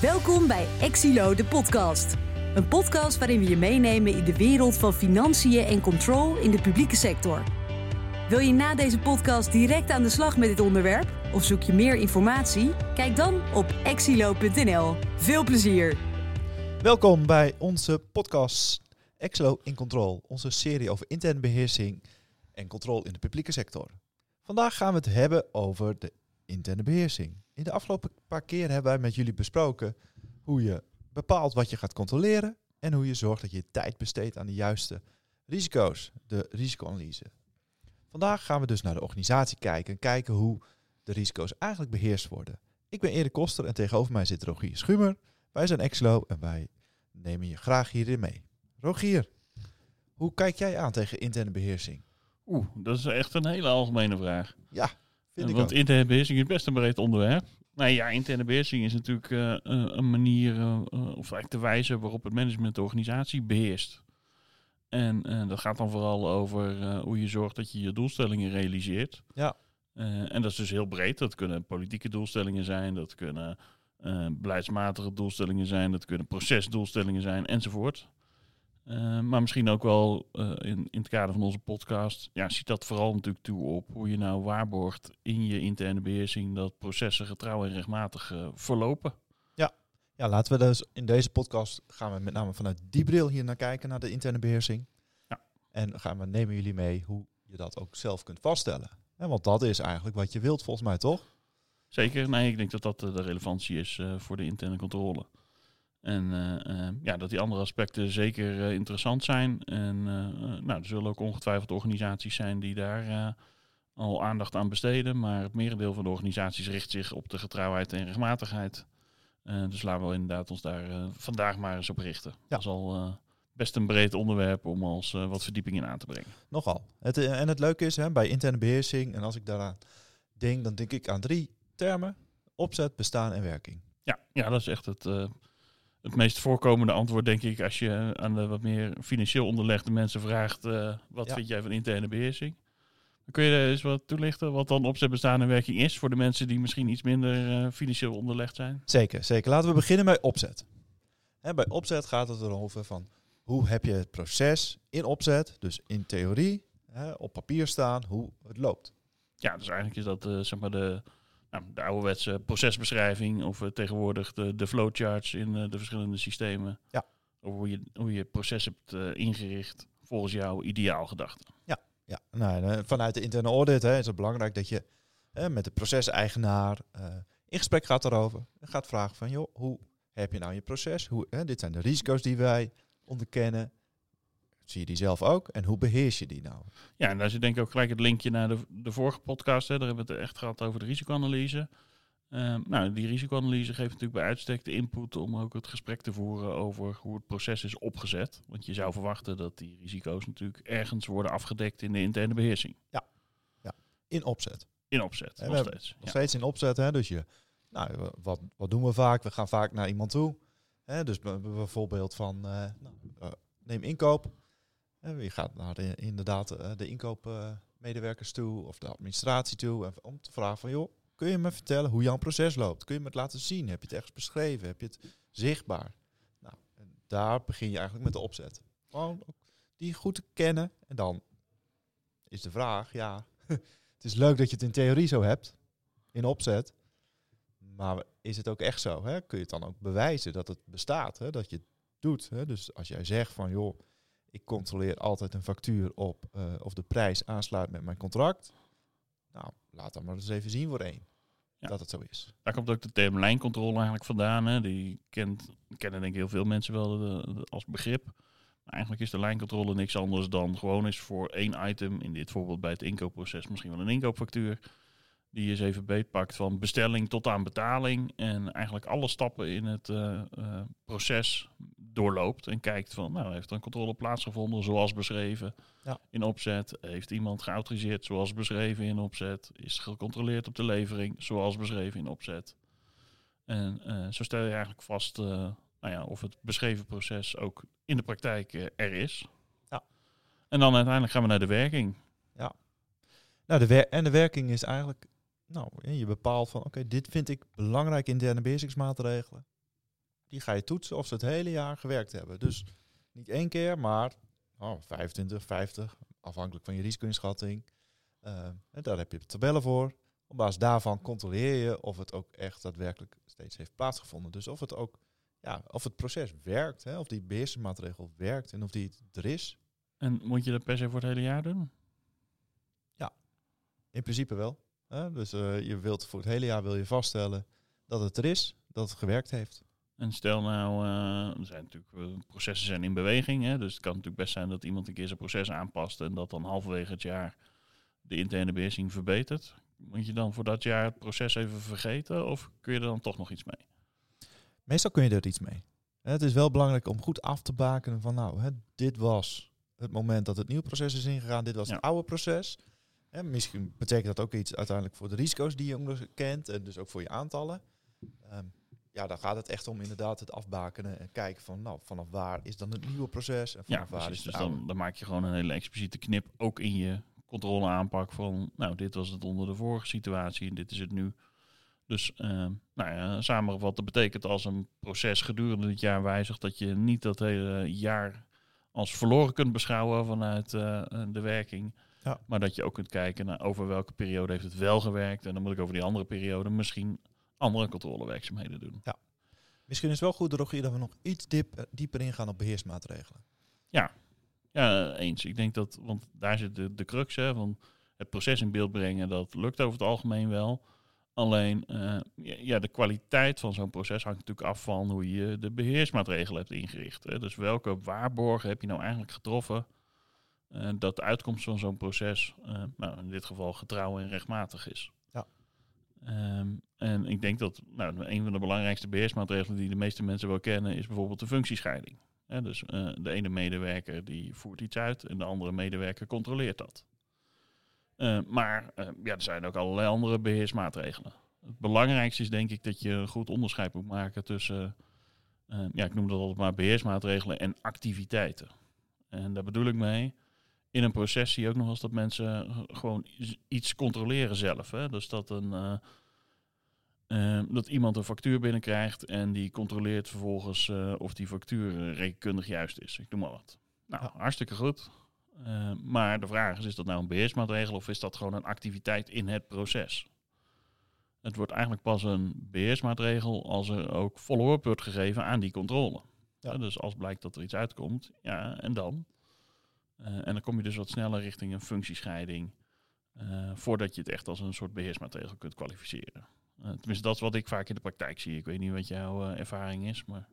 Welkom bij Exilo, de podcast. Een podcast waarin we je meenemen in de wereld van financiën en control in de publieke sector. Wil je na deze podcast direct aan de slag met dit onderwerp? Of zoek je meer informatie? Kijk dan op exilo.nl. Veel plezier! Welkom bij onze podcast Exlo in Control, onze serie over interne beheersing en controle in de publieke sector. Vandaag gaan we het hebben over de interne beheersing. In de afgelopen paar keer hebben wij met jullie besproken hoe je bepaalt wat je gaat controleren en hoe je zorgt dat je tijd besteedt aan de juiste risico's, de risicoanalyse. Vandaag gaan we dus naar de organisatie kijken en kijken hoe de risico's eigenlijk beheerst worden. Ik ben Erik Koster en tegenover mij zit Rogier Schumer. Wij zijn Exlo en wij nemen je graag hierin mee. Rogier, hoe kijk jij aan tegen interne beheersing? Oeh, dat is echt een hele algemene vraag. Ja, vind ik Want ook. interne beheersing is best een breed onderwerp. Nou ja, interne beheersing is natuurlijk eh, eh, een manier, eh, of eigenlijk de wijze waarop het management de organisatie beheerst. En dat gaat dan vooral over hoe je zorgt dat je je doelstellingen realiseert. Ja. En dat is dus heel breed. Dat kunnen politieke doelstellingen zijn, dat kunnen beleidsmatige doelstellingen zijn, dat kunnen procesdoelstellingen zijn, enzovoort. Eh, maar misschien ook wel eh, in, in het kader van onze podcast, ja, ziet dat vooral natuurlijk toe op hoe je nou waarborgt in je interne beheersing dat processen getrouw en rechtmatig eh, verlopen. Ja, laten we dus in deze podcast gaan we met name vanuit die bril hier naar kijken, naar de interne beheersing. Ja. En gaan we nemen jullie mee hoe je dat ook zelf kunt vaststellen. Hè, want dat is eigenlijk wat je wilt volgens mij, toch? Zeker, nee, ik denk dat dat de relevantie is voor de interne controle. En eh, eh, ja, dat die andere aspecten zeker eh, interessant zijn. En nou, er zullen ook ongetwijfeld organisaties zijn die daar al aandacht aan besteden. Maar het merendeel van de organisaties richt zich op de getrouwheid en rechtmatigheid. Dus laten we inderdaad ons daar vandaag maar eens op richten. Dat is al best een breed onderwerp om als wat verdieping in aan te brengen. Nogal. Het, en het leuke is, hè, bij interne beheersing, en als ik daaraan denk, dan denk ik aan drie termen. Opzet, bestaan en werking. Ja, ja dat is echt het, het meest voorkomende antwoord, denk ik, als je aan de wat meer financieel onderlegde mensen vraagt, eh, wat Ja. vind jij van interne beheersing? Kun je eens wat toelichten wat dan opzet, bestaan en werking is voor de mensen die misschien iets minder eh, financieel onderlegd zijn? Zeker, zeker. Laten we beginnen bij opzet. Hè, bij opzet gaat het erover van hoe heb je het proces in opzet, dus in theorie, hè, op papier staan, hoe het loopt. Ja, dus eigenlijk is dat eh, zeg maar de, nou, de ouderwetse procesbeschrijving of eh, tegenwoordig de, de flowcharts in eh, de verschillende systemen. Ja. Over hoe je, hoe je het proces hebt eh, ingericht volgens jouw ideaalgedachte. Ja, nou, en, eh, vanuit de interne audit hè, is het belangrijk dat je met de proceseigenaar in gesprek gaat daarover. En gaat vragen van, joh, hoe heb je nou je proces? Hoe, hè, dit zijn de risico's die wij onderkennen. Zie je die zelf ook? En hoe beheers je die nou? Ja, en daar zit denk ik ook gelijk het linkje naar de, de vorige podcast. Hè. Daar hebben we het echt gehad over de risicoanalyse. Ehm, nou, die risicoanalyse geeft natuurlijk bij uitstek de input om ook het gesprek te voeren over hoe het proces is opgezet. Want je zou verwachten dat die risico's natuurlijk ergens worden afgedekt in de interne beheersing. In opzet. In opzet, we nog steeds. Nog Ja. steeds in opzet, hè? Dus je, nou, wat, wat doen we vaak? We gaan vaak naar iemand toe. Hè? Dus bijvoorbeeld van, eh, nou, eh, neem inkoop. Hè, je gaat naar de, inderdaad eh, de inkoopmedewerkers toe of de administratie toe. Om te vragen van, joh, kun je me vertellen hoe jouw proces loopt? Kun je me het laten zien? Heb je het ergens beschreven? Heb je het zichtbaar? Nou, daar begin je eigenlijk met de opzet. Gewoon die goed te kennen. En dan is de vraag, ja, het is leuk dat je het in theorie zo hebt, in opzet. Maar is het ook echt zo? Hè? Kun je het dan ook bewijzen dat het bestaat, hè? dat je het doet? Hè? Dus als jij zegt van, joh, ik controleer altijd een factuur op eh, of de prijs aansluit met mijn contract. Nou, laat dan maar eens even zien voor één Ja. dat het zo is. Daar komt ook de term lijncontrole eigenlijk vandaan. Hè. Die kent, kennen denk ik heel veel mensen wel de- de- als begrip. Maar eigenlijk is de lijncontrole niks anders dan gewoon eens voor één item, in dit voorbeeld bij het inkoopproces misschien wel een inkoopfactuur, die je eens even beetpakt van bestelling tot aan betaling en eigenlijk alle stappen in het eh, eh, proces doorloopt en kijkt van, nou, heeft er een controle plaatsgevonden zoals beschreven Ja. in opzet? Heeft iemand geautoriseerd zoals beschreven in opzet? Is gecontroleerd op de levering zoals beschreven in opzet? En eh, zo stel je eigenlijk vast eh, nou ja, of het beschreven proces ook in de praktijk eh, er is. Ja. En dan uiteindelijk gaan we naar de werking. Nou, de wer- en de werking is eigenlijk, nou, je bepaalt van, oké, dit vind ik belangrijk in de. Die ga je toetsen of ze het hele jaar gewerkt hebben. Dus niet één keer, maar oh, 25, 50, afhankelijk van je risico-inschatting. Uh, en daar heb je tabellen voor. Op basis daarvan controleer je of het ook echt daadwerkelijk steeds heeft plaatsgevonden. Dus of het ook, ja, of het proces werkt, hè, of die beheersmaatregel werkt en of die er is. En moet je dat per se voor het hele jaar doen? Ja, in principe wel. Hè? Dus uh, je wilt voor het hele jaar wil je vaststellen dat het er is, dat het gewerkt heeft. En stel nou, uh, er zijn natuurlijk uh, processen zijn in beweging, hè, dus het kan natuurlijk best zijn dat iemand een keer zijn proces aanpast en dat dan halverwege het jaar de interne beheersing verbetert. Moet je dan voor dat jaar het proces even vergeten of kun je er dan toch nog iets mee? Meestal kun je er iets mee. Het is wel belangrijk om goed af te bakenen van nou, hè, dit was het moment dat het nieuwe proces is ingegaan, dit was ja. het oude proces. En misschien betekent dat ook iets uiteindelijk voor de risico's die je kent en dus ook voor je aantallen. Um, ja, dan gaat het echt om inderdaad het afbakenen en kijken van nou, vanaf waar is dan het nieuwe proces en vanaf ja, waar is dus dan, dan, maak je gewoon een hele expliciete knip ook in je controle aanpak van nou, dit was het onder de vorige situatie en dit is het nu. Dus uh, nou ja, samengevat, dat betekent als een proces gedurende het jaar wijzigt, dat je niet dat hele jaar als verloren kunt beschouwen vanuit uh, de werking. Ja. Maar dat je ook kunt kijken naar over welke periode heeft het wel gewerkt. En dan moet ik over die andere periode misschien andere controlewerkzaamheden doen. Ja. Misschien is het wel goed, Rogier, dat we nog iets diep, dieper ingaan op beheersmaatregelen. Ja. ja, eens. Ik denk dat, want daar zit de, de crux hè, van het proces in beeld brengen. Dat lukt over het algemeen wel. Alleen uh, ja, de kwaliteit van zo'n proces hangt natuurlijk af van hoe je de beheersmaatregelen hebt ingericht. Hè. Dus welke waarborgen heb je nou eigenlijk getroffen uh, dat de uitkomst van zo'n proces, uh, nou, in dit geval getrouw en rechtmatig is. Um, en ik denk dat nou, een van de belangrijkste beheersmaatregelen die de meeste mensen wel kennen, is bijvoorbeeld de functiescheiding. He, dus uh, de ene medewerker die voert iets uit en de andere medewerker controleert dat. Uh, maar uh, ja, er zijn ook allerlei andere beheersmaatregelen. Het belangrijkste is denk ik dat je een goed onderscheid moet maken tussen, ja, ik noem dat altijd maar beheersmaatregelen en activiteiten. En daar bedoel ik mee, in een proces zie je ook nog eens dat mensen gewoon iets controleren zelf. Hè? Dus dat een uh, dat iemand een factuur binnenkrijgt en die controleert vervolgens uh, of die factuur rekenkundig juist is. Ik noem maar wat. Nou, ja. hartstikke goed. Maar de vraag is, is dat nou een beheersmaatregel of is dat gewoon een activiteit in het proces? Het wordt eigenlijk pas een beheersmaatregel als er ook follow-up wordt gegeven aan die controle. Ja. dus als blijkt dat er iets uitkomt, ja, en dan? En dan kom je dus wat sneller richting een functiescheiding, voordat je het echt als een soort beheersmaatregel kunt kwalificeren. Uh, tenminste, dat is wat ik vaak in de praktijk zie. Ik weet niet wat jouw ervaring is, maar...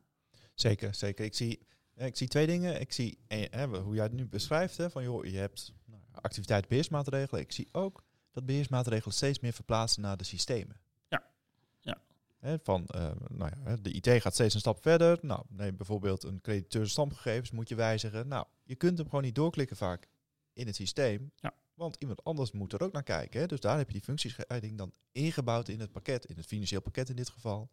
Zeker, zeker. Ik zie, ik zie twee dingen. Ik zie eh, hoe jij het nu beschrijft, hè, van joh, je hebt nou, activiteit beheersmaatregelen. Ik zie ook dat beheersmaatregelen steeds meer verplaatsen naar de systemen. Ja, ja. Hè, van, uh, nou ja, de IT gaat steeds een stap verder. Nou, neem bijvoorbeeld een crediteur stamgegevens, moet je wijzigen. Nou, je kunt hem gewoon niet doorklikken vaak in het systeem. Ja. Want iemand anders moet er ook naar kijken. Hè? Dus daar heb je die functiescheiding dan ingebouwd in het pakket, in het financieel pakket in dit geval.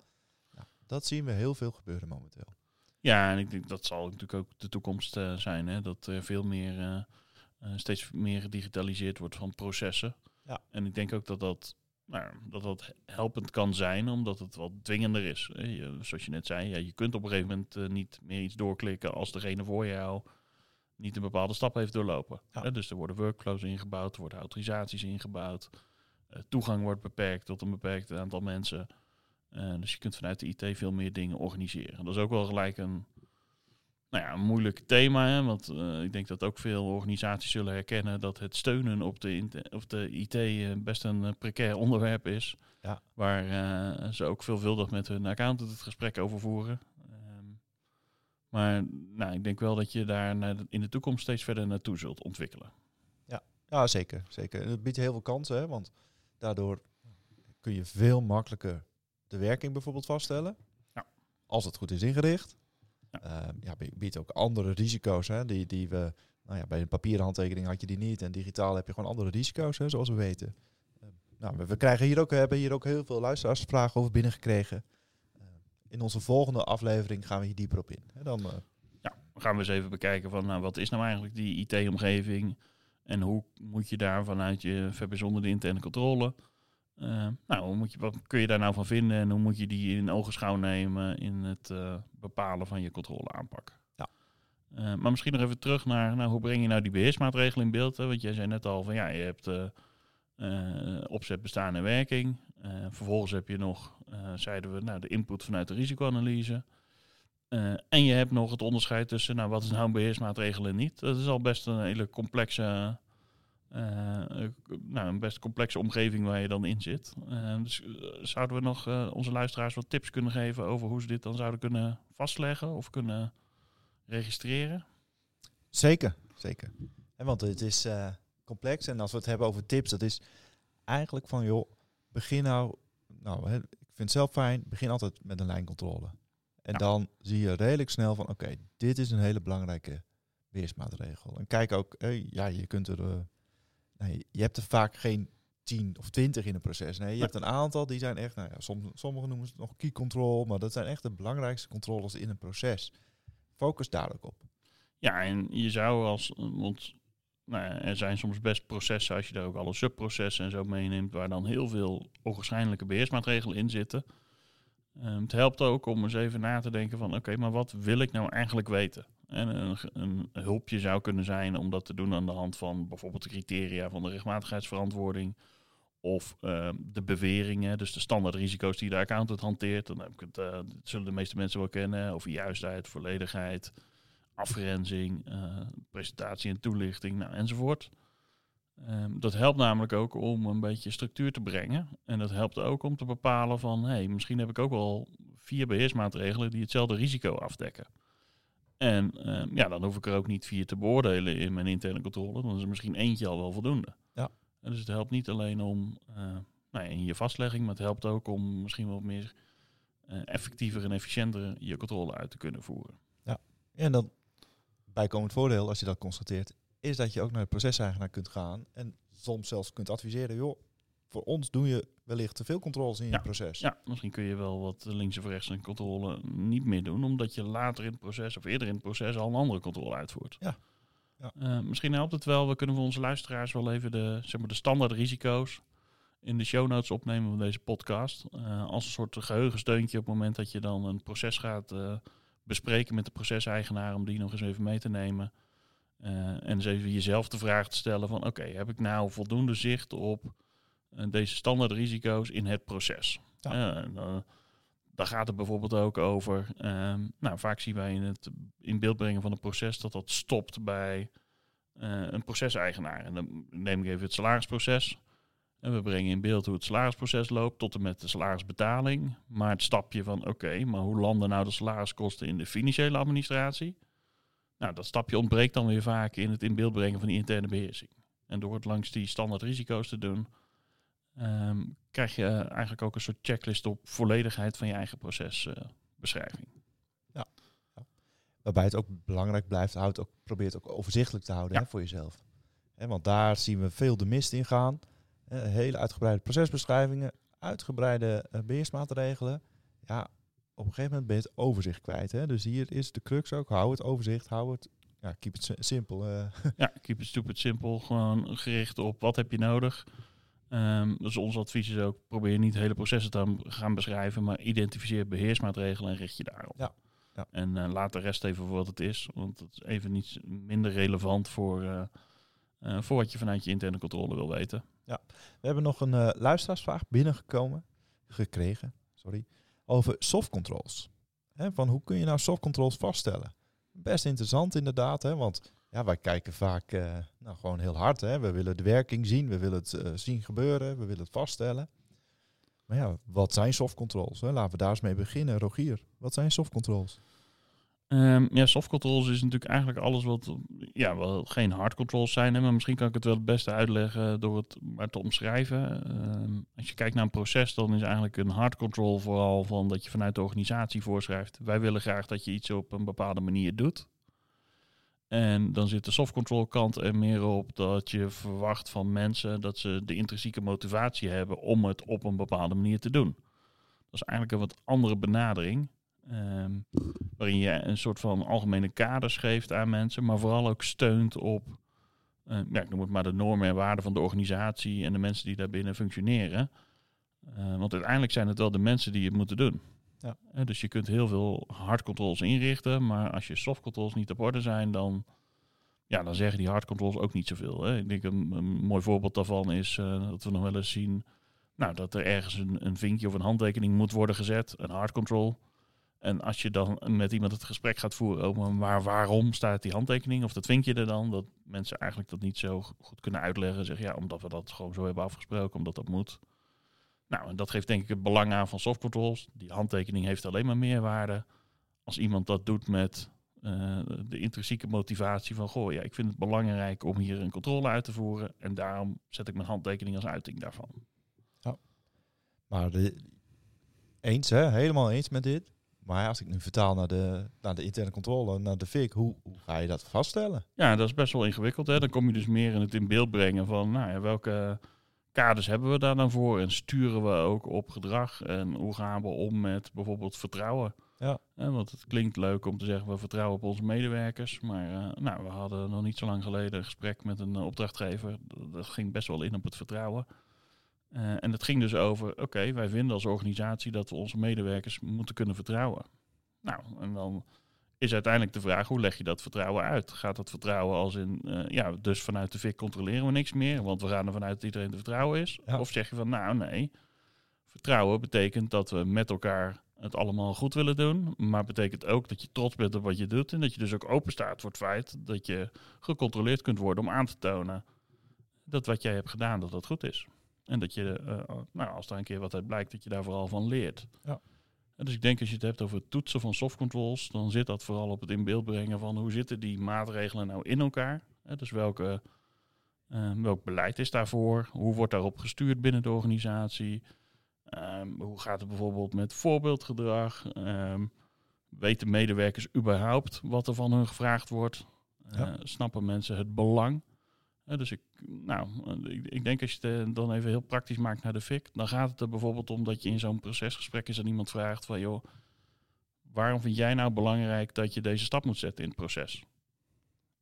Nou, dat zien we heel veel gebeuren momenteel. Ja, en ik denk dat zal natuurlijk ook de toekomst uh, zijn. Hè? Dat er veel meer, uh, uh, steeds meer gedigitaliseerd wordt van processen. Ja. En ik denk ook dat dat, nou, dat dat helpend kan zijn, omdat het wat dwingender is. Je, zoals je net zei, ja, je kunt op een gegeven moment niet meer iets doorklikken als degene voor jou niet een bepaalde stap heeft doorlopen. Ja. dus er worden workflows ingebouwd, er worden autorisaties ingebouwd. Uh, toegang wordt beperkt tot een beperkt aantal mensen. Uh, dus je kunt vanuit de IT veel meer dingen organiseren. Dat is ook wel gelijk een, nou ja, een moeilijk thema. Hè, want uh, ik denk dat ook veel organisaties zullen herkennen dat het steunen op de, op de IT best een precair onderwerp is. Ja. Waar ze ook veelvuldig met hun accountant het gesprek over voeren. Maar nou, ik denk wel dat je daar in de toekomst steeds verder naartoe zult ontwikkelen. Ja, ja zeker, zeker. Het biedt heel veel kansen, hè, want daardoor kun je veel makkelijker de werking bijvoorbeeld vaststellen. Ja. Als het goed is ingericht. Ja. Uh, ja, biedt ook andere risico's hè, die, die we... Nou ja, bij een papieren handtekening had je die niet. En digitaal heb je gewoon andere risico's, hè, zoals we weten. Uh, nou, we, we, krijgen hier ook, hebben hier ook heel veel luisteraarsvragen over binnengekregen in onze volgende aflevering gaan we hier dieper op in. dan, uh... Ja, gaan we eens even bekijken van nou, wat is nou eigenlijk die IT-omgeving en hoe moet je daar vanuit je verbijzonderde interne controle Uh, nou, hoe moet je, wat kun je daar nou van vinden en hoe moet je die in ogenschouw nemen in het uh, bepalen van je controleaanpak? Ja. Uh, maar misschien nog even terug naar nou, hoe breng je nou die beheersmaatregelen in beeld? Hè? Want jij zei net al van ja, je hebt opzet, bestaan en werking. Vervolgens heb je nog, zeiden we, nou, de input vanuit de risicoanalyse. en je hebt nog het onderscheid tussen nou, wat is nou een beheersmaatregel en niet. Dat is al best een hele complexe nou, een best complexe omgeving waar je dan in zit. Dus zouden we nog onze luisteraars wat tips kunnen geven over hoe ze dit dan zouden kunnen vastleggen of kunnen registreren? Zeker, zeker. En want het is complex en als we het hebben over tips, dat is eigenlijk van joh, begin nou, nou hè, ik vind het zelf fijn, begin altijd met een lijncontrole. En dan zie je redelijk snel van oké, dit is een hele belangrijke weersmaatregel. En kijk ook, ja, je kunt er nee, je hebt er vaak geen tien of twintig in een proces. Nee, je hebt een aantal die zijn echt, nou ja, sommigen noemen ze het nog key control, maar dat zijn echt de belangrijkste controles in een proces. Focus daar ook op. Ja, en je zou als, want nou er zijn soms best processen, als je daar ook alle subprocessen en zo meeneemt, waar dan heel veel onwaarschijnlijke beheersmaatregelen in zitten. Um, het helpt ook om eens even na te denken van, oké, maar wat wil ik nou eigenlijk weten? En een, hulpje zou kunnen zijn om dat te doen aan de hand van bijvoorbeeld de criteria van de rechtmatigheidsverantwoording. Of uh, de beweringen, dus de standaard risico's die de accountant hanteert. Dan heb ik het, dat zullen de meeste mensen wel kennen. Over juistheid, volledigheid, afgrenzing, uh, presentatie en toelichting nou, enzovoort. Um, dat helpt namelijk ook om een beetje structuur te brengen. En dat helpt ook om te bepalen van, hé, hey, misschien heb ik ook wel vier beheersmaatregelen die hetzelfde risico afdekken. En ehm, ja, dan hoef ik er ook niet vier te beoordelen in mijn interne controle. Dan is er misschien eentje al wel voldoende. Ja. En dus het helpt niet alleen om uh, nou ja, in je vastlegging, maar het helpt ook om misschien wat meer uh, effectiever en efficiënter je controle uit te kunnen voeren. Ja, en dan bijkomend voordeel als je dat constateert, is dat je ook naar de proceseigenaar kunt gaan en soms zelfs kunt adviseren, joh, voor ons doe je wellicht te veel controles in je proces. Ja, misschien kun je wel wat links of rechts een controle niet meer doen, omdat je later in het proces of eerder in het proces al een andere controle uitvoert. Ja. ja. Uh, misschien helpt het wel, we kunnen voor onze luisteraars wel even de, zeg maar, de standaard risico's in de show notes opnemen van deze podcast. Uh, als een soort geheugensteuntje op het moment dat je dan een proces gaat uh, bespreken met de proceseigenaar, om die nog eens even mee te nemen. en eens even jezelf de vraag te stellen van oké, heb ik nou voldoende zicht op deze standaard risico's in het proces. Ja. Uh, daar gaat het bijvoorbeeld ook over. Um, nou, vaak zien wij in het in beeld brengen van een proces dat dat stopt bij een proceseigenaar. En dan neem ik even het salarisproces. En we brengen in beeld hoe het salarisproces loopt tot en met de salarisbetaling. Maar het stapje van oké, maar hoe landen nou de salariskosten in de financiële administratie? Nou, dat stapje ontbreekt dan weer vaak in het in beeld brengen van die interne beheersing. En door het langs die standaard risico's te doen, um, krijg je eigenlijk ook een soort checklist op volledigheid van je eigen procesbeschrijving. Uh, ja. ja. Waarbij het ook belangrijk blijft, houdt ook, probeert ook overzichtelijk te houden ja. hè, voor jezelf. Want daar zien we veel de mist in gaan. Hè, hele uitgebreide procesbeschrijvingen, uitgebreide uh, beheersmaatregelen. Ja, op een gegeven moment ben je het overzicht kwijt. Hè? Dus hier is de crux ook. Hou het overzicht, hou het ja, keep it simpel. Uh. Ja, keep it stupid simpel. Gewoon gericht op wat heb je nodig. Um, dus ons advies is ook, probeer niet hele processen te gaan beschrijven, maar identificeer beheersmaatregelen en richt je daarop. Ja. ja. En uh, laat de rest even voor wat het is, want het is even niet minder relevant voor, uh, uh, voor wat je vanuit je interne controle wil weten. Ja, we hebben nog een luisteraarsvraag binnengekomen, gekregen, sorry, over soft controls. Van hoe kun je nou soft controls vaststellen? Best interessant inderdaad, hè, want ja, wij kijken vaak uh, nou, gewoon heel hard. Hè. We willen de werking zien, we willen het uh, zien gebeuren, we willen het vaststellen. Maar ja, wat zijn soft controls? Hè? Laten we daar eens mee beginnen. Rogier, wat zijn soft controls? Um, ja, soft controls is natuurlijk eigenlijk alles wat ja, wel geen hard controls zijn. Hè, maar misschien kan ik het wel het beste uitleggen door het maar te omschrijven. Um, als je kijkt naar een proces, dan is eigenlijk een hard control vooral van dat je vanuit de organisatie voorschrijft. Wij willen graag dat je iets op een bepaalde manier doet. En dan zit de soft control kant er meer op dat je verwacht van mensen dat ze de intrinsieke motivatie hebben om het op een bepaalde manier te doen. Dat is eigenlijk een wat andere benadering. Um, waarin je een soort van algemene kaders geeft aan mensen, maar vooral ook steunt op, uh, ja, ik noem het maar de normen en waarden van de organisatie en de mensen die daarbinnen functioneren. Eh, want uiteindelijk zijn het wel de mensen die het moeten doen. Ja. Dus je kunt heel veel hardcontrols inrichten, maar als je softcontrols niet op orde zijn, dan, ja, dan zeggen die hardcontrols ook niet zoveel. Hè. Ik denk een, een mooi voorbeeld daarvan is eh, dat we nog wel eens zien nou, dat er ergens een, een vinkje of een handtekening moet worden gezet, een hardcontrol. En als je dan met iemand het gesprek gaat voeren over waar, waarom staat die handtekening of dat vinkje er dan, dat mensen eigenlijk dat niet zo goed kunnen uitleggen. Zeggen ja, omdat we dat gewoon zo hebben afgesproken, omdat dat moet. Nou, en dat geeft denk ik het belang aan van softcontrols. Die handtekening heeft alleen maar meerwaarde als iemand dat doet met uh, de intrinsieke motivatie van, goh, ja, ik vind het belangrijk om hier een controle uit te voeren en daarom zet ik mijn handtekening als uiting daarvan. Ja. Maar de, eens, hè, helemaal eens met dit. Maar als ik nu vertaal naar de, naar de interne controle, naar de FIC, hoe, hoe ga je dat vaststellen? Ja, dat is best wel ingewikkeld. Hè? Dan kom je dus meer in het in beeld brengen van nou ja, welke kaders hebben we daar dan voor en sturen we ook op gedrag en hoe gaan we om met bijvoorbeeld vertrouwen. Ja. want het klinkt leuk om te zeggen we vertrouwen op onze medewerkers, maar uh, nou, we hadden nog niet zo lang geleden een gesprek met een uh, opdrachtgever. Dat ging best wel in op het vertrouwen. Uh, en het ging dus over, oké, wij vinden als organisatie dat we onze medewerkers moeten kunnen vertrouwen. Nou, en dan is uiteindelijk de vraag, hoe leg je dat vertrouwen uit? Gaat dat vertrouwen als in, uh, ja, dus vanuit de VIC controleren we niks meer, want we gaan er vanuit dat iedereen te vertrouwen is? Ja. Of zeg je van, nou nee, vertrouwen betekent dat we met elkaar het allemaal goed willen doen, maar betekent ook dat je trots bent op wat je doet en dat je dus ook open staat voor het feit dat je gecontroleerd kunt worden om aan te tonen dat wat jij hebt gedaan, dat dat goed is. En dat je, uh, nou, als er een keer wat uit blijkt, dat je daar vooral van leert. Ja. Dus ik denk als je het hebt over het toetsen van softcontrols, dan zit dat vooral op het in beeld brengen van hoe zitten die maatregelen nou in elkaar. Dus welke, uh, welk beleid is daarvoor? Hoe wordt daarop gestuurd binnen de organisatie? Um, hoe gaat het bijvoorbeeld met voorbeeldgedrag? Um, weten medewerkers überhaupt wat er van hun gevraagd wordt? Uh, Ja. Snappen mensen het belang? Dus ik, nou, ik, ik, denk als je het dan even heel praktisch maakt naar de FIC, dan gaat het er bijvoorbeeld om dat je in zo'n procesgesprek is aan iemand vraagt van joh, waarom vind jij nou belangrijk dat je deze stap moet zetten in het proces?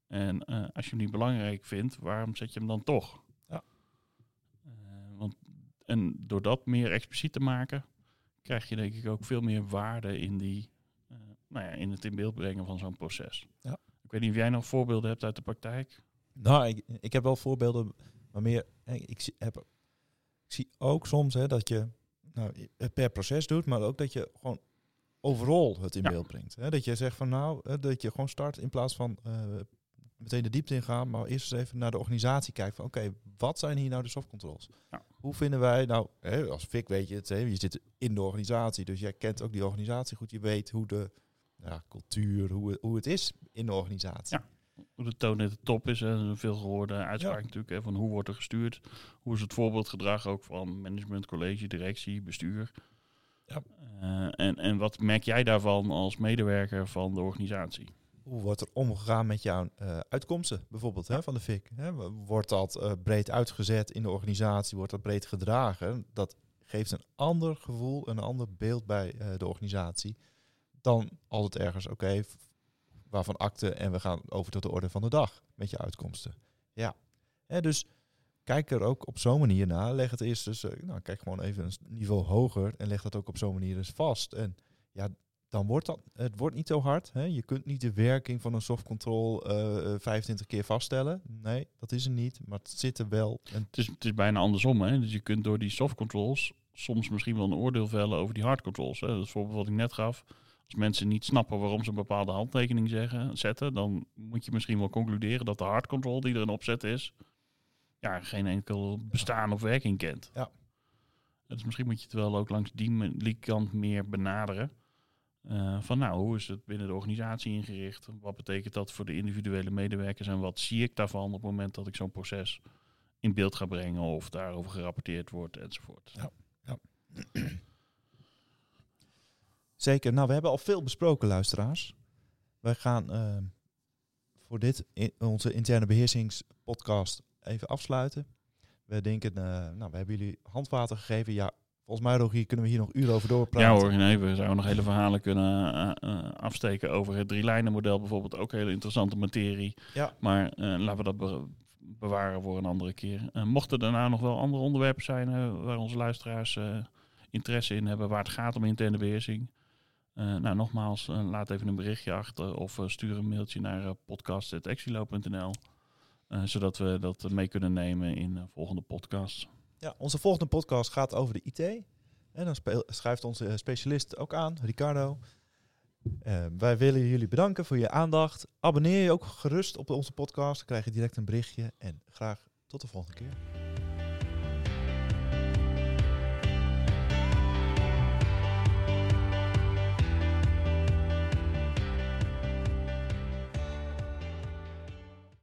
En uh, als je hem niet belangrijk vindt, waarom zet je hem dan toch? Ja. Uh, want, en door dat meer expliciet te maken, krijg je denk ik ook veel meer waarde in, die, uh, nou ja, in het in beeld brengen van zo'n proces. Ja. Ik weet niet of jij nog voorbeelden hebt uit de praktijk. Nou, ik, ik heb wel voorbeelden, maar meer. Ik zie, heb, ik zie ook soms hè, dat je nou, het per proces doet, maar ook dat je gewoon overal het in Ja. beeld brengt. Hè? Dat je zegt van nou, dat je gewoon start in plaats van eh, meteen de diepte ingaan, maar eerst eens even naar de organisatie kijken van oké, wat zijn hier nou de softcontrols? Ja. Hoe vinden wij nou, hè, als FIC weet je het, hè, je zit in de organisatie, dus jij kent ook die organisatie goed, je weet hoe de ja, cultuur, hoe, het- hoe het is in de organisatie. Ja. Hoe de toon at de top is, hè, een veel gehoorde uitspraak Ja. natuurlijk, hè, van hoe wordt er gestuurd, hoe is het voorbeeldgedrag ook van management, college, directie, bestuur. Ja. Eh, en, en wat merk jij daarvan als medewerker van de organisatie? Hoe wordt er omgegaan met jouw eh, uitkomsten, bijvoorbeeld hè, van de FIC? Hè? Wordt dat eh, breed uitgezet in de organisatie? Wordt dat breed gedragen? Dat geeft een ander gevoel, een ander beeld bij eh, de organisatie dan altijd ergens, oké, waarvan akte en we gaan over tot de orde van de dag met je uitkomsten. Ja, dus kijk er ook op zo'n manier naar. Leg het eerst dus, eh, nou, kijk gewoon even een niveau hoger en leg dat ook op zo'n manier eens vast. En ja, dan wordt dat, het wordt niet zo hard. Hè? Je kunt niet de werking van een softcontrol eh, eh, 25 keer vaststellen. Nee, dat is er niet. Maar het zit er wel. En Het is, het is bijna andersom. Hè? Dus je kunt door die soft controls soms misschien wel een oordeel vellen over die hard controls. Hè? Dat is voorbeeld wat ik net gaf. Als mensen niet snappen waarom ze een bepaalde handtekening zeggen, zetten, dan moet je misschien wel concluderen dat de hard control die er een opzet is, ja, geen enkel bestaan of werking kent. Ja. Dus misschien moet je het wel ook langs die, die kant meer benaderen. Eh, van nou, hoe is het binnen de organisatie ingericht? Wat betekent dat voor de individuele medewerkers en wat zie ik daarvan op het moment dat ik zo'n proces in beeld ga brengen of daarover gerapporteerd wordt enzovoort. Ja. Zeker, nou, we hebben al veel besproken, luisteraars. Wij gaan eh, voor dit, in, onze interne beheersingspodcast, even afsluiten. We denken, eh, nou, we hebben jullie handwater gegeven. Ja, volgens mij, Rogier, kunnen we hier nog uren over doorpraten. Ja hoor, nee, we zouden nog hele verhalen kunnen eh, afsteken over het drie-lijnen model bijvoorbeeld. Ook hele interessante materie. Ja. Maar laten we dat be- bewaren voor een andere keer. Mochten er daarna nog wel andere onderwerpen zijn waar onze luisteraars interesse in hebben, waar het gaat om interne beheersing. Nou, nogmaals, laat even een berichtje achter of stuur een mailtje naar podcast.exilo.nl. zodat we dat mee kunnen nemen in volgende podcasts. Ja, onze volgende podcast gaat over de IT. En dan schrijft onze specialist ook aan, Ricardo. Wij willen jullie bedanken voor je aandacht. Abonneer je ook gerust op onze podcast. Dan krijg je direct een berichtje. En graag tot de volgende keer.